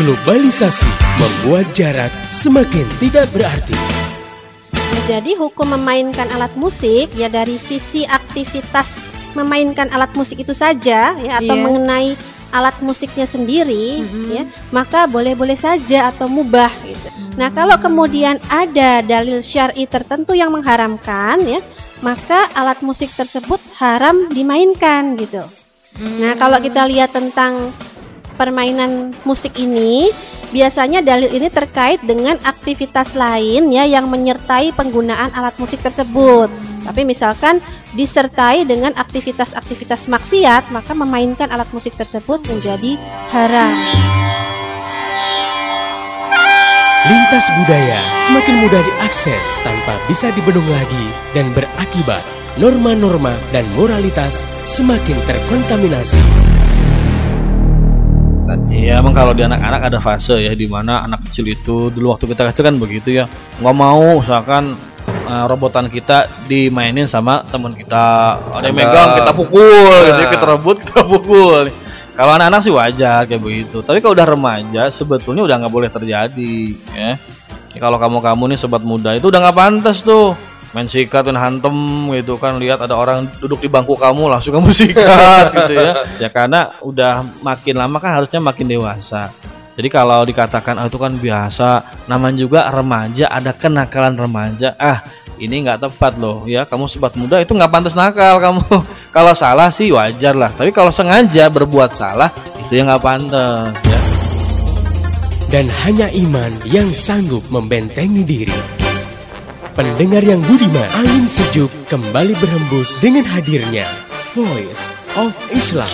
Globalisasi membuat jarak semakin tidak berarti. Jadi hukum memainkan alat musik ya dari sisi aktivitas memainkan alat musik itu saja ya atau Iya. mengenai alat musiknya sendiri Mhm. ya maka boleh-boleh saja atau mubah gitu. Nah, kalau kemudian ada dalil syar'i tertentu yang mengharamkan ya, maka alat musik tersebut haram dimainkan gitu. Nah, kalau kita lihat tentang permainan musik ini, biasanya dalil ini terkait dengan aktivitas lain ya yang menyertai penggunaan alat musik tersebut. Tapi misalkan disertai dengan aktivitas-aktivitas maksiat, maka memainkan alat musik tersebut menjadi haram. Lintas budaya semakin mudah diakses tanpa bisa dibendung lagi dan berakibat norma-norma dan moralitas semakin terkontaminasi. Iya emang kalau di anak-anak ada fase ya di mana anak kecil itu dulu waktu kita kecil kan begitu ya. Nggak mau misalkan eh, robotan kita dimainin sama teman kita. Ada yang megang kita pukul. Gitu Nah. kita rebut kita pukul. Kalau anak-anak sih wajar kayak begitu. Tapi kalau udah remaja sebetulnya udah nggak boleh terjadi ya Ya, kalau kamu-kamu nih sobat muda itu udah nggak pantas tuh main sikat dan hantem gitu kan. Lihat ada orang duduk di bangku kamu langsung kamu sikat gitu ya. Ya karena udah makin lama kan harusnya makin dewasa. Jadi kalau dikatakan ah, itu kan biasa. Namanya juga remaja ada kenakalan remaja. Ah ini nggak tepat loh ya kamu sobat muda itu nggak pantas nakal kamu. Kalau salah sih wajar lah tapi kalau sengaja berbuat salah itu yang nggak pantas ya. Dan hanya iman yang sanggup membentengi diri. Pendengar yang budiman, angin sejuk kembali berhembus dengan hadirnya Voice of Islam.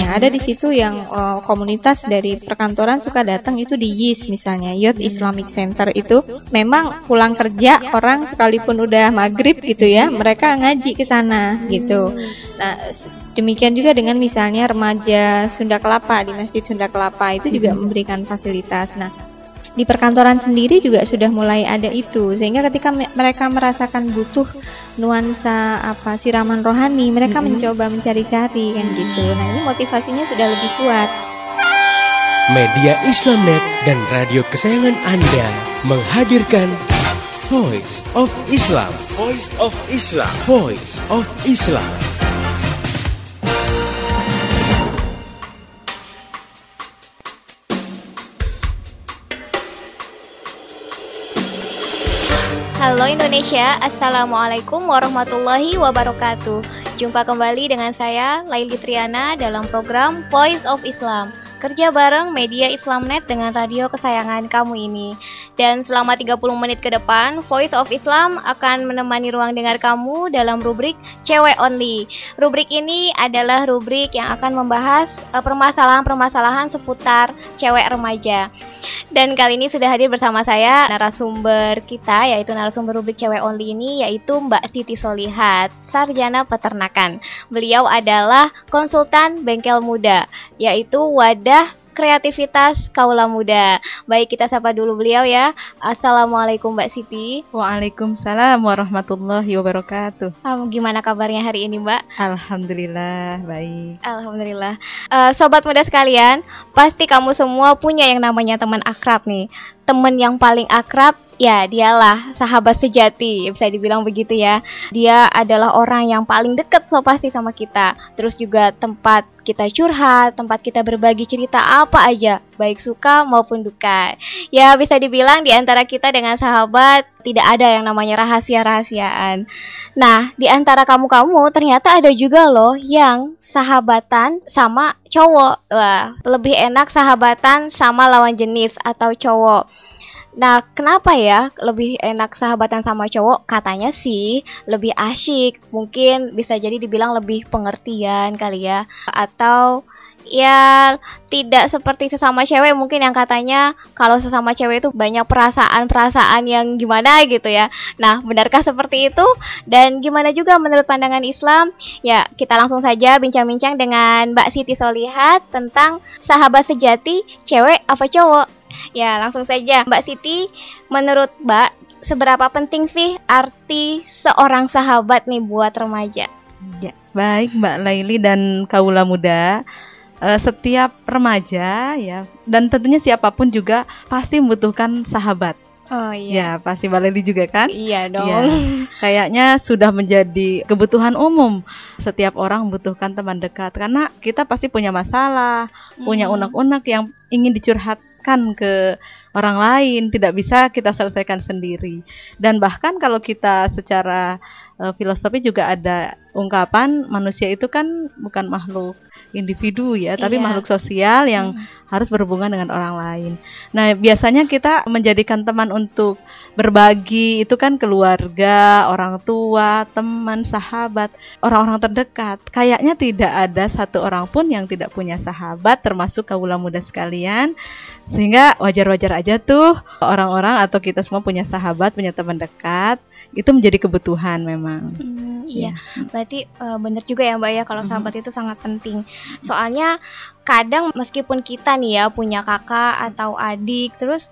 Nah, ada di situ yang eh, komunitas dari perkantoran suka datang itu di YIS misalnya, Youth Islamic Center itu memang pulang kerja orang sekalipun udah maghrib gitu ya, mereka ngaji ke sana gitu. Nah, demikian juga dengan misalnya remaja Sunda Kelapa di Masjid Sunda Kelapa itu juga memberikan fasilitas. Nah, di perkantoran sendiri juga sudah mulai ada itu sehingga ketika me- mereka merasakan butuh nuansa apa siraman rohani mereka mencoba mencari-cari kan gitu nah ini motivasinya sudah lebih kuat Media Islamnet dan radio kesayangan Anda menghadirkan Voice of Islam. Voice of Islam. Voice of Islam. Halo Indonesia, Assalamualaikum warahmatullahi wabarakatuh. Jumpa kembali dengan saya, Laili Triana dalam program Voice of Islam. Kerja bareng media Islamnet dengan radio kesayangan kamu ini Dan selama 30 menit ke depan, Voice of Islam akan menemani ruang dengar kamu dalam rubrik Cewek Only Rubrik ini adalah rubrik yang akan membahas eh, permasalahan-permasalahan seputar cewek remaja dan kali ini sudah hadir bersama saya narasumber kita yaitu narasumber rubrik cewek only ini yaitu Mbak Siti Solihat, sarjana peternakan. Beliau adalah konsultan bengkel muda, yaitu wadah kreativitas kaula muda. Baik kita sapa dulu beliau ya. Assalamualaikum Mbak Siti. Waalaikumsalam warahmatullahi wabarakatuh. Um, gimana kabarnya hari ini Mbak? Alhamdulillah baik. Alhamdulillah. Eh, sobat muda sekalian, pasti kamu semua punya yang namanya teman akrab nih. Teman yang paling akrab, ya dialah sahabat sejati, bisa dibilang begitu ya. Dia adalah orang yang paling dekat so pasti sama kita. Terus juga tempat kita curhat, tempat kita berbagi cerita apa aja, baik suka maupun duka. Ya bisa dibilang di antara kita dengan sahabat tidak ada yang namanya rahasia-rahasiaan. Nah, di antara kamu-kamu ternyata ada juga loh yang sahabatan sama cowok. Wah, lebih enak sahabatan sama lawan jenis atau cowok. Nah, kenapa ya lebih enak sahabatan sama cowok? Katanya sih lebih asyik. Mungkin bisa jadi dibilang lebih pengertian kali ya. Atau ya tidak seperti sesama cewek mungkin yang katanya kalau sesama cewek itu banyak perasaan-perasaan yang gimana gitu ya. Nah, benarkah seperti itu? Dan gimana juga menurut pandangan Islam? Ya, kita langsung saja bincang-bincang dengan Mbak Siti Solihat tentang sahabat sejati cewek apa cowok. Ya, langsung saja Mbak Siti, menurut Mbak seberapa penting sih arti seorang sahabat nih buat remaja? Ya, baik Mbak Laili dan Kaula Muda. eh, setiap remaja ya dan tentunya siapa pun juga pasti membutuhkan sahabat. Oh Ya, pasti Mbak Leli juga kan? Iya dong. Iya. Kayaknya sudah menjadi kebutuhan umum. Setiap orang membutuhkan teman dekat karena kita pasti punya masalah, punya unek-unek yang ingin dicurhatkan ke orang lain, tidak bisa kita selesaikan sendiri. Dan bahkan kalau kita secara eh, filosofi juga ada ungkapan manusia itu kan bukan makhluk individu ya, tapi Iya. makhluk sosial yang harus berhubungan dengan orang lain. Nah, biasanya kita menjadikan teman untuk berbagi itu kan keluarga, orang tua, teman, sahabat, orang-orang terdekat. Kayaknya tidak ada satu orang pun yang tidak punya sahabat termasuk kaula muda sekalian. Sehingga wajar-wajar aja tuh orang-orang atau kita semua punya sahabat, punya teman dekat. Itu menjadi kebutuhan memang. Hmm, iya, berarti eh, bener juga ya Mbak ya kalau sahabat itu sangat penting. Soalnya kadang meskipun kita nih ya punya kakak atau adik, terus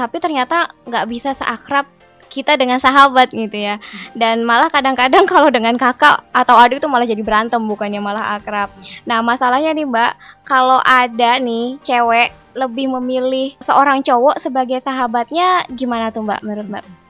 tapi ternyata nggak bisa seakrab kita dengan sahabat gitu ya. Dan malah kadang-kadang kalau dengan kakak atau adik itu malah jadi berantem bukannya malah akrab. Nah masalahnya nih Mbak, kalau ada nih cewek lebih memilih seorang cowok sebagai sahabatnya gimana tuh Mbak menurut Mbak?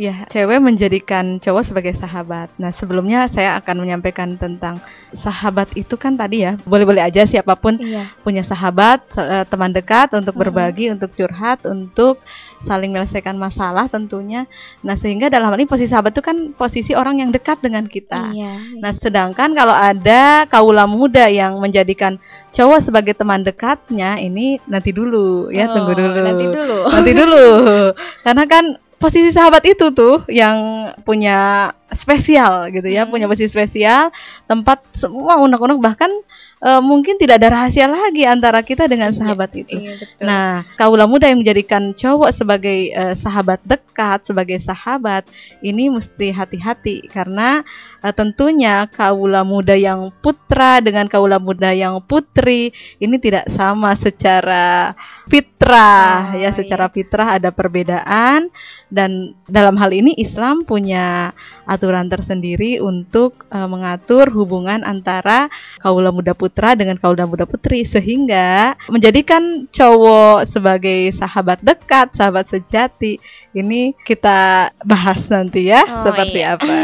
Ya, cewek menjadikan cowok sebagai sahabat. Nah, sebelumnya saya akan menyampaikan tentang sahabat itu kan tadi ya, boleh-boleh aja siapa pun Iya. punya sahabat, eh, teman dekat untuk berbagi, untuk curhat, untuk saling menyelesaikan masalah tentunya. Nah, sehingga dalam hal ini posisi sahabat itu kan posisi orang yang dekat dengan kita. Iya. Nah, sedangkan kalau ada kaula muda yang menjadikan cowok sebagai teman dekatnya, ini nanti dulu ya, tunggu Oh, dulu. Nanti dulu. Nanti dulu. Karena kan posisi sahabat itu tuh yang punya spesial gitu ya, Hmm. punya posisi spesial, tempat semua unek-unek bahkan eh, mungkin tidak ada rahasia lagi antara kita dengan sahabat itu. Iya betul. Nah, kaula muda yang menjadikan cowok sebagai eh, sahabat dekat, sebagai sahabat, ini mesti hati-hati karena eh, tentunya kaula muda yang putra dengan kaula muda yang putri ini tidak sama secara fitrah Oh, ya, secara fitrah ada perbedaan dan dalam hal ini Islam punya aturan tersendiri untuk eh, mengatur hubungan antara kaula muda putra dengan kaula muda putri sehingga menjadikan cowok sebagai sahabat dekat, sahabat sejati. Ini kita bahas nanti ya Oh, seperti iya. apa.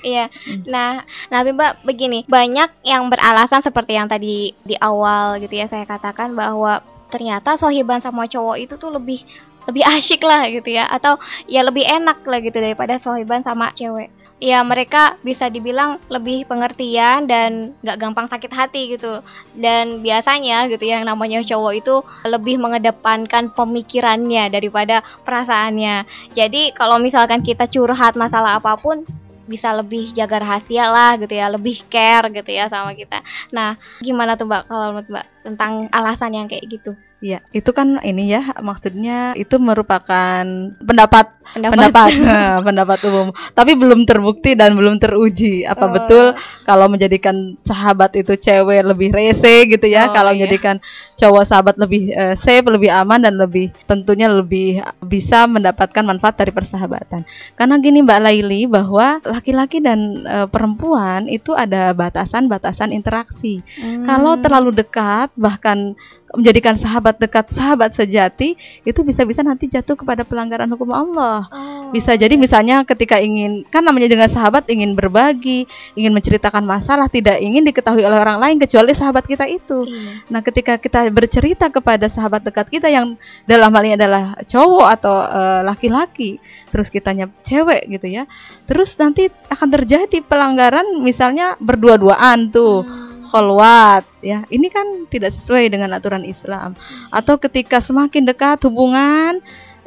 Iya. Nah, nah Mbak begini, banyak yang beralasan seperti yang tadi di awal gitu ya saya katakan bahwa ternyata sohiban sama cowok itu tuh lebih lebih asyik lah gitu ya atau ya lebih enak lah gitu daripada sohiban sama cewek. Ya mereka bisa dibilang lebih pengertian dan nggak gampang sakit hati gitu. Dan biasanya gitu ya yang namanya cowok itu lebih mengedepankan pemikirannya daripada perasaannya. Jadi kalau misalkan kita curhat masalah apa pun bisa lebih jaga rahasia lah gitu ya, lebih care gitu ya sama kita. Nah, gimana tuh Mbak kalau menurut Mbak tentang alasan yang kayak gitu? Ya, itu kan ini ya maksudnya itu merupakan pendapat Pendapat, pendapat nah, pendapat umum, tapi belum terbukti dan belum teruji apa Oh. betul kalau menjadikan sahabat itu cewek lebih rese gitu ya, Oh, kalau iya. menjadikan cowok sahabat lebih eh, safe, lebih aman dan lebih tentunya lebih bisa mendapatkan manfaat dari persahabatan. Karena gini Mbak Laili bahwa laki-laki dan eh, perempuan itu ada batasan-batasan interaksi. Hmm. Kalau terlalu dekat bahkan menjadikan sahabat dekat sahabat sejati itu bisa-bisa nanti jatuh kepada pelanggaran hukum Allah. Oh, Bisa jadi misalnya ketika ingin kan namanya dengan sahabat ingin berbagi, ingin menceritakan masalah tidak ingin diketahui oleh orang lain kecuali sahabat kita itu. iya. Nah, ketika kita bercerita kepada sahabat dekat kita yang dalam hal ini adalah cowok atau eh, laki-laki, terus kitanya cewek gitu ya. Terus nanti akan terjadi pelanggaran misalnya berdua-duaan tuh kholwat ya. Ini kan tidak sesuai dengan aturan Islam. Atau ketika semakin dekat hubungan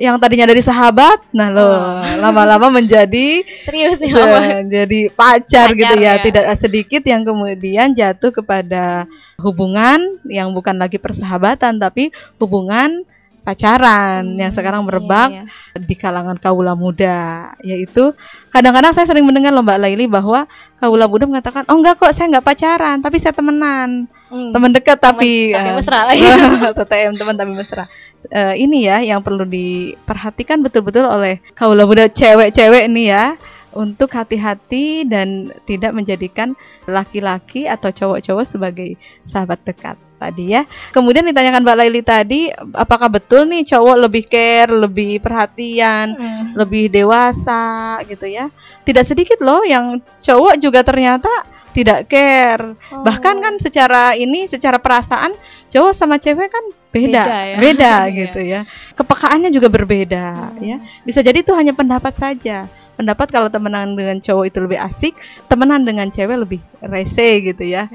yang tadinya dari sahabat, nah loh lama-lama menjadi Serius nih Mbak? Ya, jadi pacar, Pacar, gitu ya. ya. Tidak sedikit yang kemudian jatuh kepada hubungan yang bukan lagi persahabatan tapi hubungan pacaran yang sekarang merebak Iya, di kalangan kaula muda yaitu kadang-kadang saya sering mendengar loh Mbak Laili bahwa kaula muda mengatakan oh enggak kok saya enggak pacaran tapi saya temenan Hmm. teman dekat tapi tapi eh, mesra. TTM teman tapi mesra Eh, ini ya yang perlu diperhatikan betul-betul oleh kaula muda cewek-cewek nih ya untuk hati-hati dan tidak menjadikan laki-laki atau cowok-cowok sebagai sahabat dekat tadi ya. Kemudian ditanyakan Mbak Laili tadi, apakah betul nih cowok lebih care, lebih perhatian, Hmm. lebih dewasa gitu ya? Tidak sedikit loh yang cowok juga ternyata tidak care. Oh. Bahkan kan secara ini, secara perasaan cowok sama cewek kan beda, Beda ya. beda Iya. gitu ya. Kepekaannya juga berbeda ya. Bisa jadi itu hanya pendapat saja. Pendapat kalau temenan dengan cowok itu lebih asik, temenan dengan cewek lebih rese gitu ya.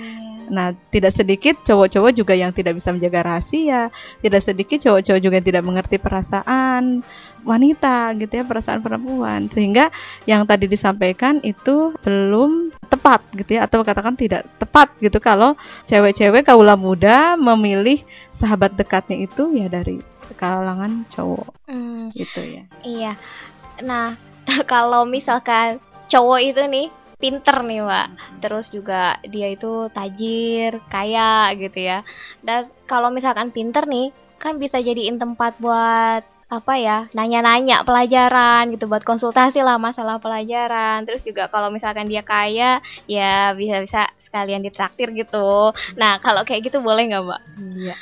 Nah, tidak sedikit cowok-cowok juga yang tidak bisa menjaga rahasia, tidak sedikit cowok-cowok juga yang tidak mengerti perasaan wanita gitu ya, perasaan perempuan. Sehingga yang tadi disampaikan itu belum tepat gitu ya atau katakan tidak tepat gitu kalau cewek-cewek kaula muda memilih sahabat dekatnya itu ya dari kalangan cowok Hmm, gitu ya. iya. Nah, kalau misalkan cowok itu nih pinter nih, Mbak. Terus juga dia itu tajir, kaya gitu ya. Dan kalau misalkan pinter nih, kan bisa jadiin tempat buat apa ya nanya-nanya pelajaran gitu buat konsultasi lah masalah pelajaran terus juga kalau misalkan dia kaya ya bisa-bisa sekalian ditraktir gitu nah kalau kayak gitu boleh nggak mbak Iya.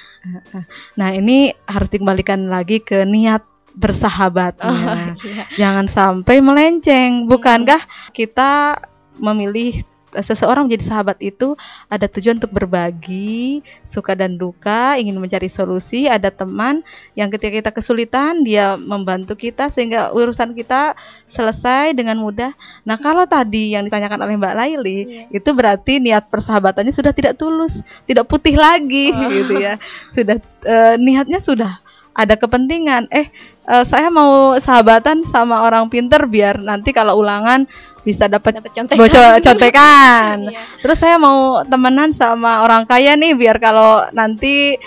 Nah, ini harus dikembalikan lagi ke niat bersahabatnya. iya. Jangan sampai melenceng. Bukankah kita memilih eh, seseorang menjadi sahabat itu ada tujuan untuk berbagi suka dan duka, ingin mencari solusi, ada teman yang ketika kita kesulitan dia membantu kita sehingga urusan kita selesai dengan mudah. Nah, kalau tadi yang ditanyakan oleh Mbak Laili itu berarti niat persahabatannya sudah tidak tulus, tidak putih lagi gitu ya. Sudah eh, niatnya sudah ada kepentingan. Eh, eh, saya mau sahabatan sama orang pinter biar nanti kalau ulangan bisa dapat contekan bocor contekan. Iya. Terus saya mau temenan sama orang kaya nih biar kalau nanti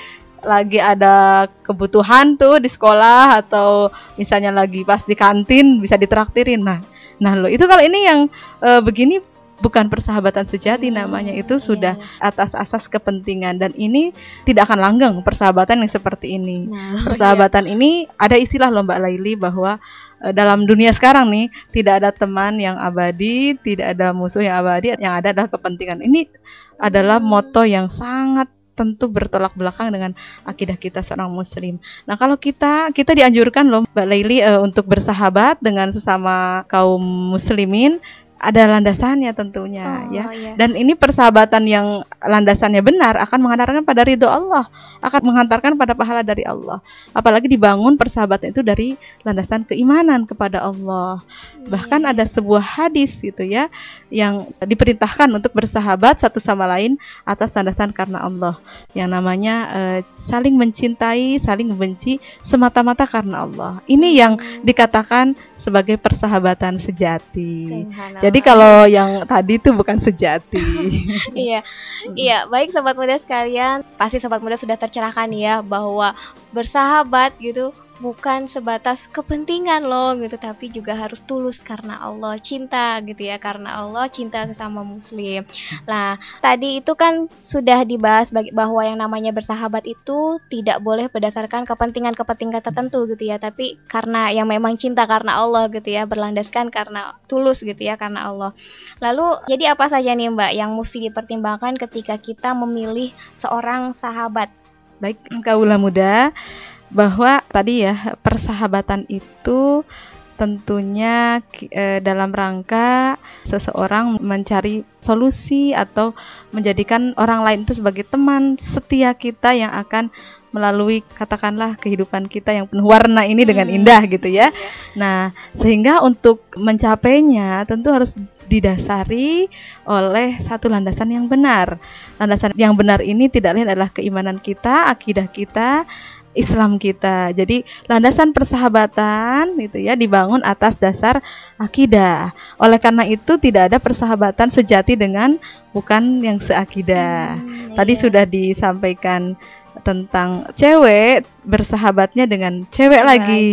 lagi ada kebutuhan tuh di sekolah atau misalnya lagi pas di kantin bisa ditraktirin. Nah, nah lo itu kalau ini yang eh, begini bukan persahabatan sejati namanya itu sudah atas asas kepentingan dan ini tidak akan langgeng persahabatan yang seperti ini. Nah, Persahabatan ini ada istilah loh Mbak Laili bahwa eh, dalam dunia sekarang nih tidak ada teman yang abadi, tidak ada musuh yang abadi, yang ada adalah kepentingan. Ini adalah moto yang sangat tentu bertolak belakang dengan akidah kita seorang muslim. Nah, kalau kita kita dianjurkan loh Mbak Laili eh, untuk bersahabat dengan sesama kaum muslimin ada landasannya tentunya Oh, ya. iya. Dan ini persahabatan yang landasannya benar akan mengantarkan pada ridho Allah, akan menghantarkan pada pahala dari Allah. Apalagi dibangun persahabatan itu dari landasan keimanan kepada Allah. Bahkan ada sebuah hadis gitu ya yang diperintahkan untuk bersahabat satu sama lain atas landasan karena Allah. Yang namanya eh, saling mencintai, saling membenci semata-mata karena Allah. Ini yang dikatakan sebagai persahabatan sejati. Jadi kalau yang tadi itu bukan sejati. iya, iya. Baik sobat muda sekalian, pasti sobat muda sudah tercerahkan ya bahwa bersahabat gitu bukan sebatas kepentingan loh gitu, tapi juga harus tulus karena Allah cinta gitu ya, karena Allah cinta sesama muslim. Nah, tadi itu kan sudah dibahas bahwa yang namanya bersahabat itu tidak boleh berdasarkan kepentingan-kepentingan tertentu gitu ya, tapi karena yang memang cinta karena Allah gitu ya, berlandaskan karena tulus gitu ya, karena Allah. Lalu jadi apa saja nih Mbak yang mesti dipertimbangkan ketika kita memilih seorang sahabat? Baik, kaulah muda bahwa tadi ya persahabatan itu tentunya eh, dalam rangka seseorang mencari solusi atau menjadikan orang lain itu sebagai teman setia kita yang akan melalui katakanlah kehidupan kita yang penuh warna ini dengan Hmm. indah gitu ya. Nah, sehingga untuk mencapainya tentu harus didasari oleh satu landasan yang benar. Landasan yang benar ini tidak lain adalah keimanan kita, akidah kita, Islam kita. Jadi landasan persahabatan itu ya dibangun atas dasar akidah. Oleh karena itu tidak ada persahabatan sejati dengan bukan yang seakidah. Hmm, Tadi iya. sudah disampaikan tentang cewek bersahabatnya dengan cewek lagi.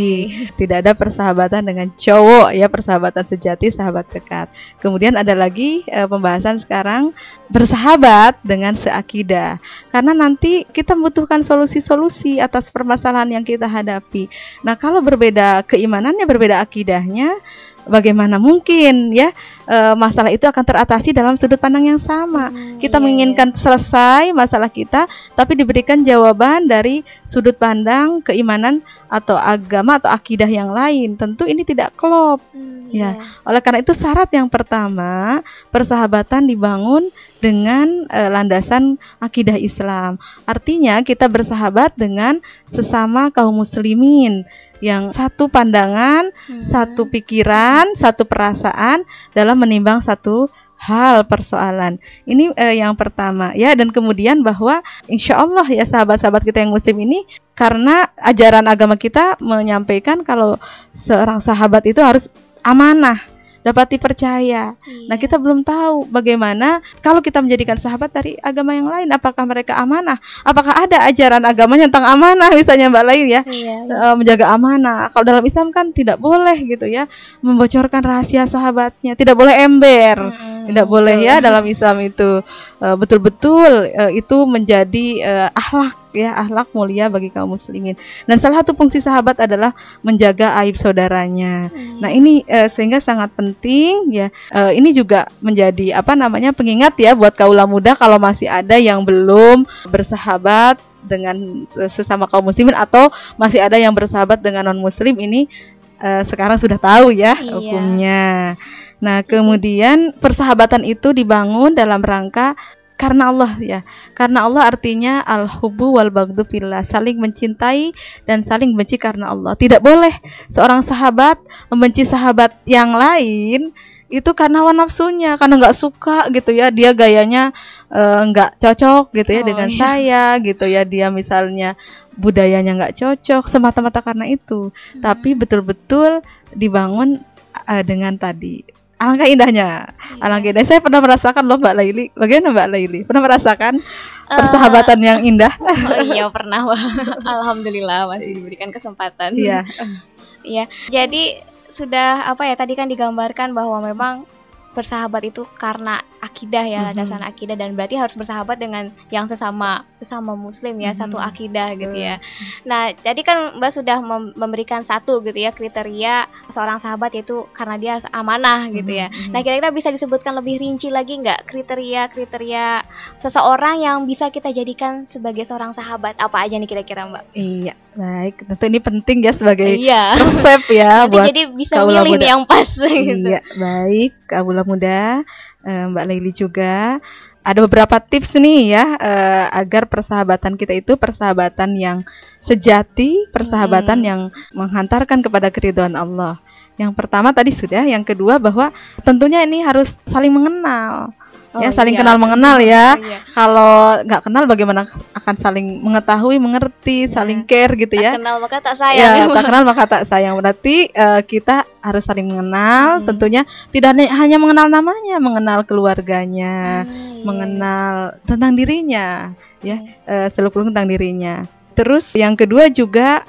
Tidak ada persahabatan dengan cowok ya, persahabatan sejati, sahabat dekat. Kemudian ada lagi eh, pembahasan sekarang bersahabat dengan seakidah. Karena nanti kita membutuhkan solusi-solusi atas permasalahan yang kita hadapi. Nah, kalau berbeda keimanannya, berbeda akidahnya, bagaimana mungkin ya e, masalah itu akan teratasi dalam sudut pandang yang sama. Hmm, kita iya, menginginkan selesai masalah kita, tapi diberikan jawaban dari sudut pandang keimanan atau agama atau akidah yang lain. Tentu ini tidak klop. iya. Hmm, Ya. iya. Oleh karena itu syarat yang pertama persahabatan dibangun dengan eh, landasan akidah Islam. Artinya kita bersahabat dengan sesama kaum muslimin yang satu pandangan, Hmm. satu pikiran, satu perasaan dalam menimbang satu hal persoalan. Ini eh, yang pertama ya dan kemudian bahwa insya Allah ya sahabat-sahabat kita yang muslim ini karena ajaran agama kita menyampaikan kalau seorang sahabat itu harus amanah dapat dipercaya. Nah, Iya. kita belum tahu bagaimana kalau kita menjadikan sahabat dari agama yang lain, apakah mereka amanah? Apakah ada ajaran agamanya tentang amanah misalnya Mbak Lain ya? Iya. eh, menjaga amanah. Kalau dalam Islam kan tidak boleh gitu ya, membocorkan rahasia sahabatnya, tidak boleh ember. Mm-mm, Tidak boleh betul. ya dalam Islam itu Eh, betul-betul eh, itu menjadi eh, akhlak ya, akhlak mulia bagi kaum muslimin. Dan salah satu fungsi sahabat adalah menjaga aib saudaranya. Hmm. Nah, ini eh, sehingga sangat penting ya. Eh, ini juga menjadi apa namanya pengingat ya buat kaula muda kalau masih ada yang belum bersahabat dengan sesama kaum muslimin atau masih ada yang bersahabat dengan non muslim ini eh, sekarang sudah tahu ya Iya. hukumnya. Nah, kemudian persahabatan itu dibangun dalam rangka karena Allah ya. Karena Allah artinya al-hubbu wal baghdhu fillah, saling mencintai dan saling benci karena Allah. Tidak boleh seorang sahabat membenci sahabat yang lain itu karena hawa nafsunya, karena nggak suka gitu ya, dia gayanya eh, nggak cocok gitu ya Oh, dengan iya. saya gitu ya, dia misalnya budayanya nggak cocok semata-mata karena itu. Hmm. Tapi betul-betul dibangun eh, dengan tadi alangkah indahnya, Iya. alangkah indahnya. Saya pernah merasakan loh Mbak Laili. Bagaimana Mbak Laili? Pernah merasakan Eh, persahabatan yang indah? Oh iya pernah. Alhamdulillah masih diberikan kesempatan. Iya. Iya. Jadi sudah apa ya tadi kan digambarkan bahwa memang bersahabat itu karena akidah ya Mhm. landasan akidah dan berarti harus bersahabat dengan yang sesama sesama muslim ya Mhm. satu akidah gitu ya. Nah, jadi kan Mbak sudah mem- memberikan satu gitu ya kriteria seorang sahabat yaitu karena dia harus amanah gitu ya. Mhm. Nah, kira-kira bisa disebutkan lebih rinci lagi nggak kriteria-kriteria seseorang yang bisa kita jadikan sebagai seorang sahabat? Apa aja nih kira-kira, Mbak? Iya, baik. Tentu ini penting ya sebagai Iya. resep ya buat jadi bisa kaula milih muda. yang pas gitu. Iya, baik. Kaula muda, eh, Mbak Laili juga ada beberapa tips nih ya eh, agar persahabatan kita itu persahabatan yang sejati, persahabatan Hmm. yang menghantarkan kepada keridhaan Allah. Yang pertama tadi sudah, yang kedua bahwa tentunya ini harus saling mengenal. Ya, Oh, saling iya. kenal mengenal ya. Iya. Kalau nggak kenal bagaimana akan saling mengetahui, mengerti, saling care gitu ya. Tak kenal maka tak Ya, sayang. tak kenal maka tak sayang. Berarti eh, kita harus saling mengenal. Hmm. Tentunya tidak hanya- mengenal namanya, mengenal keluarganya, Hmm, iya. mengenal tentang dirinya, ya, Iya. eh, seluk-beluk tentang dirinya. Terus yang kedua juga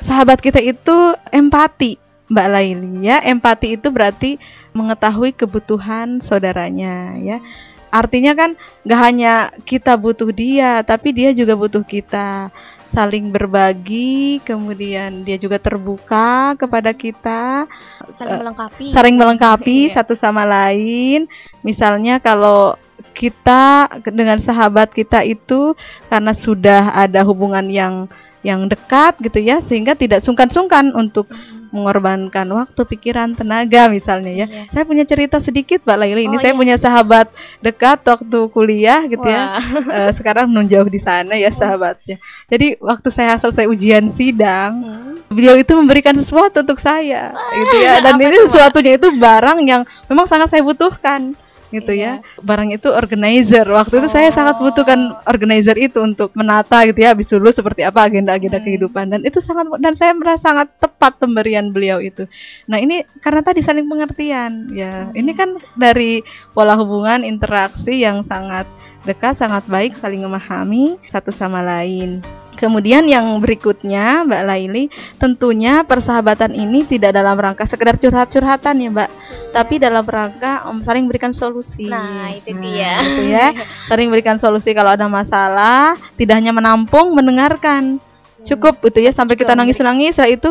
sahabat kita itu empati, Mbak Laili ya. Empati itu berarti mengetahui kebutuhan saudaranya, ya. Artinya kan nggak hanya kita butuh dia, tapi dia juga butuh kita. Saling berbagi, kemudian dia juga terbuka kepada kita, saling melengkapi. saling melengkapi Iya. satu sama lain. Misalnya kalau kita dengan sahabat kita itu karena sudah ada hubungan yang yang dekat gitu ya, sehingga tidak sungkan-sungkan untuk mengorbankan waktu, pikiran, tenaga misalnya ya. Iya. Saya punya cerita sedikit Mbak Laili. Ini Oh, saya iya. punya sahabat dekat waktu kuliah gitu ya. Wah. Eh, sekarang nun jauh di sana ya sahabatnya. Jadi waktu saya selesai ujian sidang, Hmm. beliau itu memberikan sesuatu untuk saya gitu ya. Dan ini sesuatunya itu barang yang memang sangat saya butuhkan gitu Iya. ya. Barang itu organizer. Waktu itu saya sangat Oh. butuhkan organizer itu untuk menata gitu ya habis dulu seperti apa agenda-agenda Hmm. kehidupan dan itu sangat dan saya merasa sangat tepat pemberian beliau itu. Nah, ini karena tadi saling pengertian ya. Hmm. Ini kan dari pola hubungan interaksi yang sangat dekat, sangat baik saling memahami satu sama lain. Kemudian yang berikutnya Mbak Laili, tentunya persahabatan ini tidak dalam rangka sekedar curhat-curhatan ya Mbak, tapi dalam rangka um, saling berikan solusi. Nah, itu Nah, dia. gitu ya. Saling berikan solusi kalau ada masalah, tidak hanya menampung, mendengarkan. Cukup gitu ya sampai kita Juga nangis-nangis, setelah itu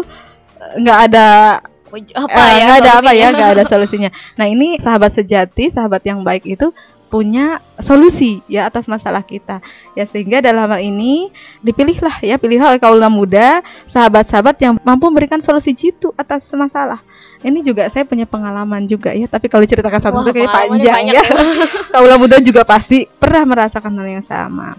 eh, nggak ada Apa Eh, ya? nggak ada apa ya, nggak ada solusinya. Nah ini sahabat sejati, sahabat yang baik itu punya solusi ya atas masalah kita. Ya sehingga dalam hal ini dipilihlah ya pilihlah oleh kaula muda sahabat-sahabat yang mampu memberikan solusi jitu atas masalah. Ini juga saya punya pengalaman juga ya tapi kalau diceritakan satu itu kayak panjang ya. kaula muda juga pasti pernah merasakan hal yang sama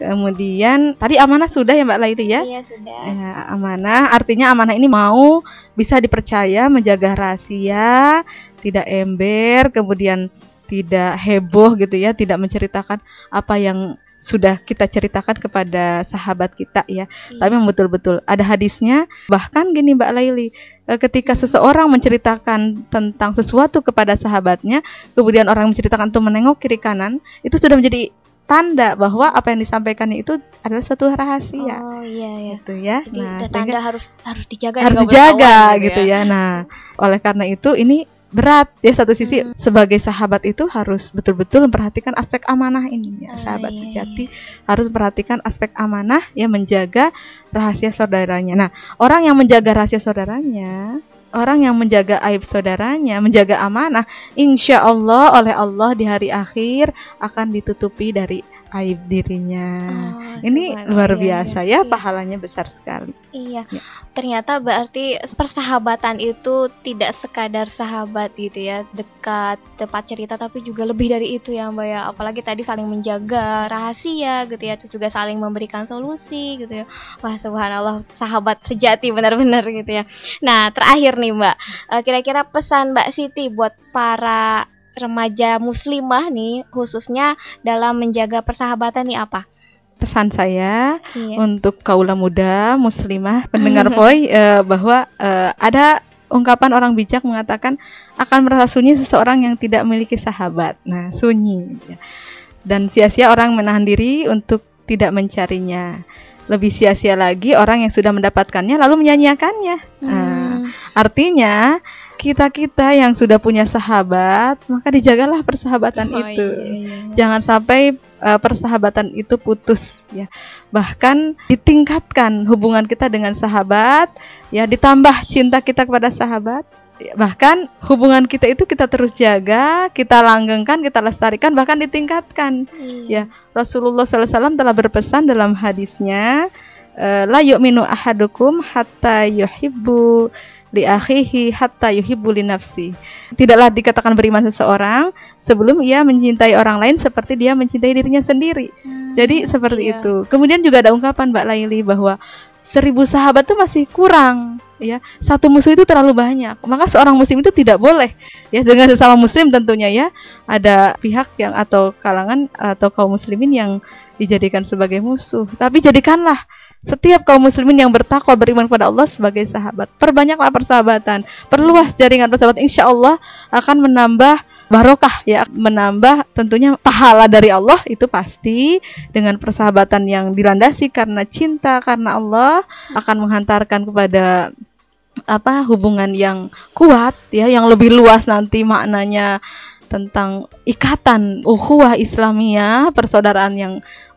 kemudian tadi amanah sudah ya Mbak Laili ya Iya sudah. Ya, amanah artinya amanah ini mau bisa dipercaya, menjaga rahasia, tidak ember, kemudian tidak heboh gitu ya, tidak menceritakan apa yang sudah kita ceritakan kepada sahabat kita ya. Iya. Tapi yang betul-betul ada hadisnya. Bahkan gini Mbak Laili, eh, ketika seseorang menceritakan tentang sesuatu kepada sahabatnya, kemudian orang menceritakan itu menengok kiri kanan, itu sudah menjadi tanda bahwa apa yang disampaikannya itu adalah suatu rahasia. Oh iya ya. Gitu ya. Jadi Nah, tanda harus harus dijaga harus dijaga ketahuan gitu ya. Nah, oleh karena itu ini berat ya satu sisi Hmm. sebagai sahabat itu harus betul-betul memperhatikan aspek amanah ini ya. Ah, sahabat iya, sejati harus perhatikan aspek amanah ya menjaga rahasia saudaranya. Nah, orang yang menjaga rahasia saudaranya Orang yang menjaga aib saudaranya, menjaga amanah, insya Allah oleh Allah di hari akhir akan ditutupi dari aib dirinya. Oh, Ini luar iya, biasa iya. ya, Iya. pahalanya besar sekali. Iya. Ya. Ternyata berarti persahabatan itu tidak sekadar sahabat gitu ya, dekat, tepat cerita tapi juga lebih dari itu ya Mbak ya. Apalagi tadi saling menjaga rahasia gitu ya, terus juga saling memberikan solusi gitu ya. Wah, subhanallah, sahabat sejati benar-benar gitu ya. Nah, terakhir nih Mbak, eh, kira-kira pesan Mbak Siti buat para remaja muslimah nih khususnya dalam menjaga persahabatan nih apa? Pesan saya Iya. untuk kaula muda muslimah pendengar poi eh, bahwa eh, ada ungkapan orang bijak mengatakan akan merasa sunyi seseorang yang tidak memiliki sahabat. Nah, sunyi. ya. Dan sia-sia orang menahan diri untuk tidak mencarinya. Lebih sia-sia lagi orang yang sudah mendapatkannya lalu menyanyiakannya. Nah, Hmm. artinya kita-kita yang sudah punya sahabat, maka dijagalah persahabatan Oh, itu. iya, iya. Jangan sampai uh, persahabatan itu putus ya. Bahkan ditingkatkan hubungan kita dengan sahabat, ya ditambah cinta kita kepada sahabat. Ya, Bahkan hubungan kita itu kita terus jaga, kita langgengkan, kita lestarikan, bahkan ditingkatkan. Iya. Ya, Rasulullah SAW telah berpesan dalam hadisnya, la yu'minu ahadukum hatta yuhibbu li akhihi hatta yuhibbu li nafsi. Tidaklah dikatakan beriman seseorang sebelum ia mencintai orang lain seperti dia mencintai dirinya sendiri. Jadi seperti iya. itu. Kemudian juga ada ungkapan Mbak Laili bahwa seribu sahabat itu masih kurang ya satu musuh itu terlalu banyak maka seorang muslim itu tidak boleh ya dengan sesama muslim tentunya ya ada pihak yang atau kalangan atau kaum muslimin yang dijadikan sebagai musuh tapi jadikanlah setiap kaum muslimin yang bertakwa beriman kepada Allah sebagai sahabat. Perbanyaklah persahabatan. Perluas jaringan persahabatan. Insya Allah akan menambah barokah ya. Menambah tentunya pahala dari Allah itu pasti. Dengan persahabatan yang dilandasi karena cinta karena Allah akan menghantarkan kepada apa hubungan yang kuat ya yang lebih luas nanti maknanya tentang ikatan ukhuwah Islamiyah persaudaraan yang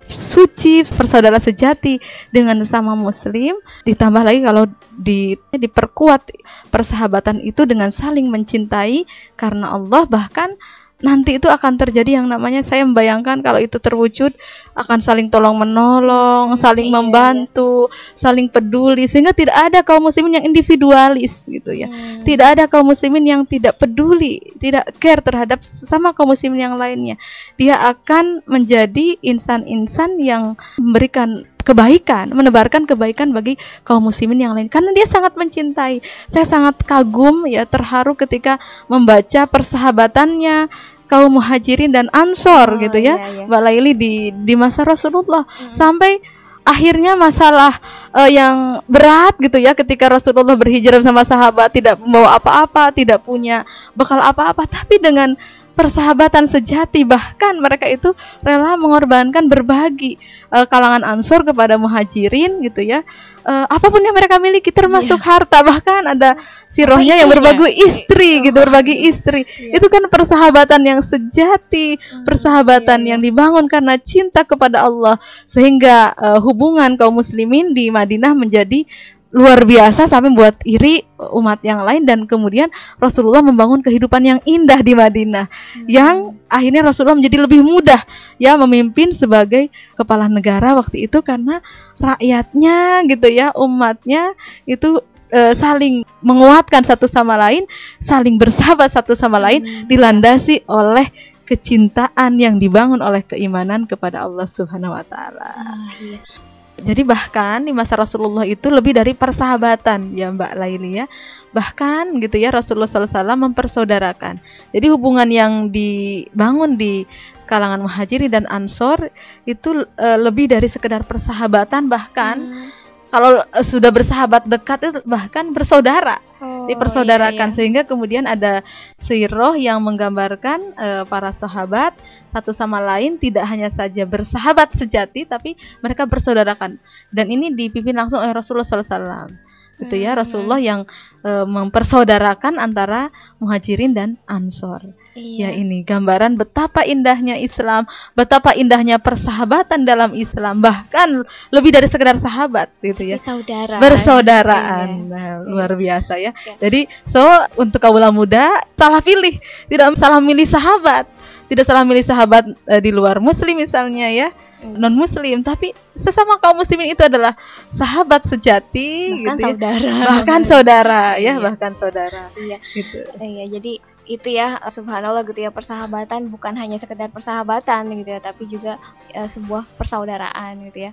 suci persaudara sejati dengan sesama muslim ditambah lagi kalau di diperkuat persahabatan itu dengan saling mencintai karena Allah bahkan nanti itu akan terjadi yang namanya saya membayangkan kalau itu terwujud akan saling tolong menolong, saling iya, membantu, saling peduli sehingga tidak ada kaum muslimin yang individualis gitu ya. Hmm. Tidak ada kaum muslimin yang tidak peduli, tidak care terhadap sama kaum muslimin yang lainnya. Dia akan menjadi insan-insan yang memberikan kebaikan, menebarkan kebaikan bagi kaum muslimin yang lain karena dia sangat mencintai. Saya sangat kagum ya terharu ketika membaca persahabatannya kaum muhajirin dan ansor Oh, gitu ya. iya, iya. Mbak Laili di di masa Rasulullah Hmm. sampai akhirnya masalah eh, yang berat gitu ya ketika Rasulullah berhijrah sama sahabat tidak membawa apa-apa, tidak punya bekal apa-apa tapi dengan persahabatan sejati. Bahkan mereka itu rela mengorbankan berbagi eh, kalangan ansor kepada muhajirin gitu ya. Eh, apa pun yang mereka miliki termasuk harta. Bahkan ada sirohnya yang berbagi istri gitu berbagi istri. Itu kan persahabatan yang sejati persahabatan yang dibangun karena cinta kepada Allah. Sehingga eh, hubungan kaum muslimin di Madinah menjadi luar biasa sampai buat iri umat yang lain dan kemudian Rasulullah membangun kehidupan yang indah di Madinah yang akhirnya Rasulullah menjadi lebih mudah ya memimpin sebagai kepala negara waktu itu karena rakyatnya gitu ya umatnya itu eh, saling menguatkan satu sama lain saling bersahabat satu sama lain dilandasi oleh kecintaan yang dibangun oleh keimanan kepada Allah Subhanahu wa taala. Ah, iya. Jadi bahkan di masa Rasulullah itu lebih dari persahabatan ya Mbak Laili ya. Bahkan gitu ya Rasulullah SAW mempersaudarakan. Jadi hubungan yang dibangun di kalangan muhajirin dan ansor itu eh, lebih dari sekedar persahabatan bahkan Hmm. Kalau eh, sudah bersahabat dekat itu bahkan bersaudara Oh, dipersaudarakan. iya, iya. sehingga kemudian ada siroh yang menggambarkan eh, para sahabat satu sama lain tidak hanya saja bersahabat sejati tapi mereka bersaudarakan. Dan ini dipimpin langsung oleh Rasulullah SAW gitu ya Hmm. Rasulullah yang eh, mempersaudarakan antara muhajirin dan ansor Iya. ya ini gambaran betapa indahnya Islam betapa indahnya persahabatan dalam Islam bahkan lebih dari sekedar sahabat gitu ya Bersaudara. bersaudaraan. Iya. Nah, luar biasa ya. Iya. Jadi, so untuk kaum muda salah pilih, tidak salah milih sahabat. Tidak salah milih sahabat eh, di luar muslim misalnya ya, Hmm. non muslim, tapi sesama kaum muslimin itu adalah sahabat sejati Bahkan gitu ya. saudara. Bahkan saudara ya, Iya. bahkan saudara Iya. gitu. Iya, jadi itu ya subhanallah gitu ya persahabatan bukan hanya sekedar persahabatan gitu ya, tapi juga eh, sebuah persaudaraan gitu ya.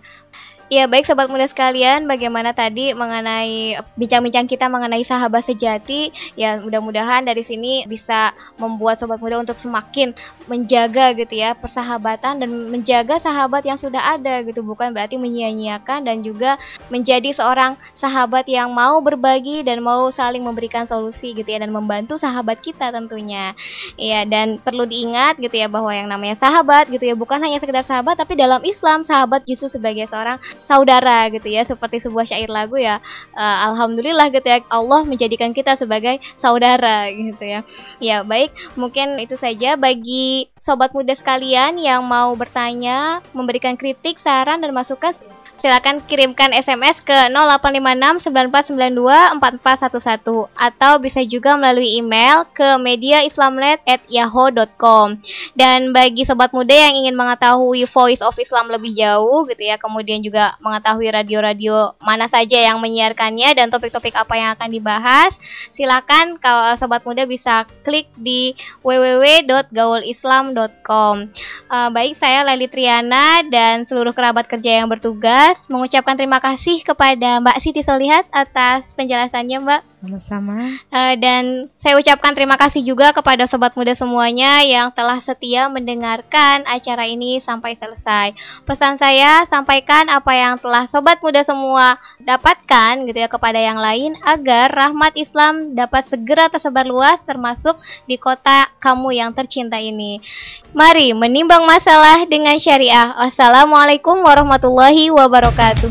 Ya baik sobat muda sekalian, bagaimana tadi mengenai bincang-bincang kita mengenai sahabat sejati, ya mudah-mudahan dari sini bisa membuat sobat muda untuk semakin menjaga gitu ya persahabatan dan menjaga sahabat yang sudah ada gitu, bukan berarti menyia-nyiakan dan juga menjadi seorang sahabat yang mau berbagi dan mau saling memberikan solusi gitu ya dan membantu sahabat kita tentunya. Iya dan perlu diingat gitu ya bahwa yang namanya sahabat gitu ya bukan hanya sekedar sahabat tapi dalam Islam sahabat justru sebagai seorang saudara gitu ya seperti sebuah syair lagu ya. Eh, alhamdulillah gitu ya Allah menjadikan kita sebagai saudara gitu ya. Ya baik mungkin itu saja bagi sobat muda sekalian yang mau bertanya, memberikan kritik, saran dan masukan silakan kirimkan SMS ke 0856 9492 4411 atau bisa juga melalui email ke mediaislamnet@yahoo.com. Dan bagi sobat muda yang ingin mengetahui Voice of Islam lebih jauh gitu ya, kemudian juga mengetahui radio-radio mana saja yang menyiarkannya dan topik-topik apa yang akan dibahas, silakan kalau sobat muda bisa klik di www.gaulislam.com. Eh, baik, saya Leli Triana dan seluruh kerabat kerja yang bertugas mengucapkan terima kasih kepada Mbak Siti Solihat atas penjelasannya, Mbak. Sama-sama. Eh, dan saya ucapkan terima kasih juga kepada sobat muda semuanya yang telah setia mendengarkan acara ini sampai selesai. Pesan saya sampaikan apa yang telah sobat muda semua dapatkan gitu ya kepada yang lain agar rahmat Islam dapat segera tersebar luas termasuk di kota kamu yang tercinta ini. Mari menimbang masalah dengan syariah. Wassalamualaikum warahmatullahi wabarakatuh.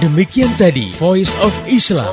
Demikian tadi Voice of Islam.